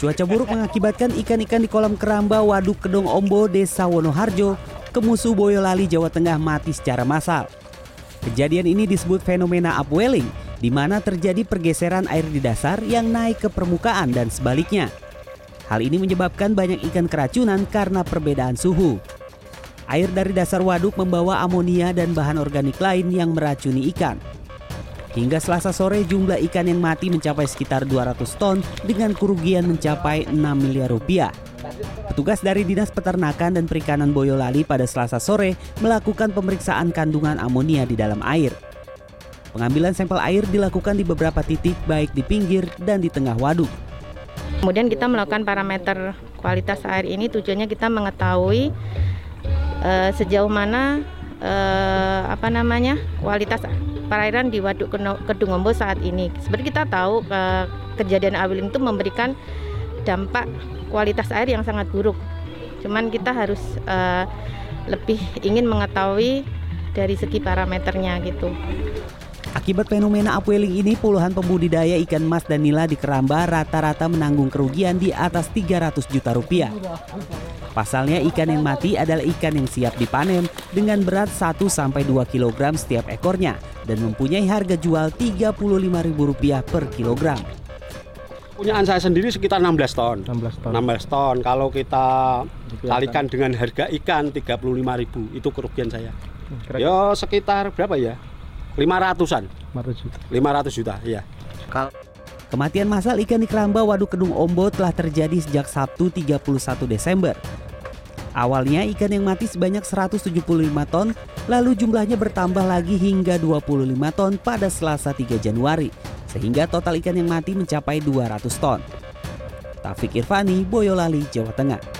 Cuaca buruk mengakibatkan ikan-ikan di kolam keramba Waduk Kedong Ombo, Desa Wonoharjo, Kemusu Boyolali, Jawa Tengah mati secara massal. Kejadian ini disebut fenomena upwelling, di mana terjadi pergeseran air di dasar yang naik ke permukaan dan sebaliknya. Hal ini menyebabkan banyak ikan keracunan karena perbedaan suhu. Air dari dasar waduk membawa amonia dan bahan organik lain yang meracuni ikan. Hingga selasa sore jumlah ikan yang mati mencapai sekitar 200 ton dengan kerugian mencapai 6 miliar rupiah. Petugas dari Dinas Peternakan dan Perikanan Boyolali pada selasa sore melakukan pemeriksaan kandungan amonia di dalam air. Pengambilan sampel air dilakukan di beberapa titik baik di pinggir dan di tengah waduk. Kemudian kita melakukan parameter kualitas air ini tujuannya kita mengetahui uh, sejauh mana uh, apa namanya kualitas perairan di Waduk Kedungombo saat ini. Seperti kita tahu uh, kejadian awil itu memberikan dampak kualitas air yang sangat buruk. Cuman kita harus uh, lebih ingin mengetahui dari segi parameternya gitu. Akibat fenomena upwelling ini, puluhan pembudidaya ikan mas dan nila di Keramba rata-rata menanggung kerugian di atas 300 juta rupiah. Pasalnya ikan yang mati adalah ikan yang siap dipanen dengan berat 1-2 kg setiap ekornya dan mempunyai harga jual Rp35.000 per kilogram. Punyaan saya sendiri sekitar 16 ton. 16 ton. 16 ton. Kalau kita kalikan dengan harga ikan 35.000 itu kerugian saya. Ya sekitar berapa ya? 500-an. 500 juta. 500 juta, iya. Kematian massal ikan di Keramba Waduk Kedung Ombo telah terjadi sejak Sabtu 31 Desember. Awalnya ikan yang mati sebanyak 175 ton, lalu jumlahnya bertambah lagi hingga 25 ton pada Selasa 3 Januari, sehingga total ikan yang mati mencapai 200 ton. Taufik Irvani, Boyolali, Jawa Tengah.